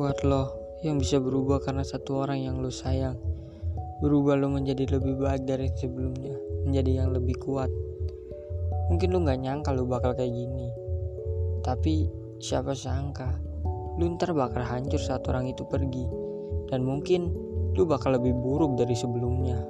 Buat lo yang bisa berubah karena satu orang yang lo sayang. Berubah lo menjadi lebih baik dari sebelumnya, menjadi yang lebih kuat. Mungkin lo gak nyangka lo bakal kayak gini. Tapi siapa sangka, lo ntar bakal hancur saat orang itu pergi. Dan mungkin lo bakal lebih buruk dari sebelumnya.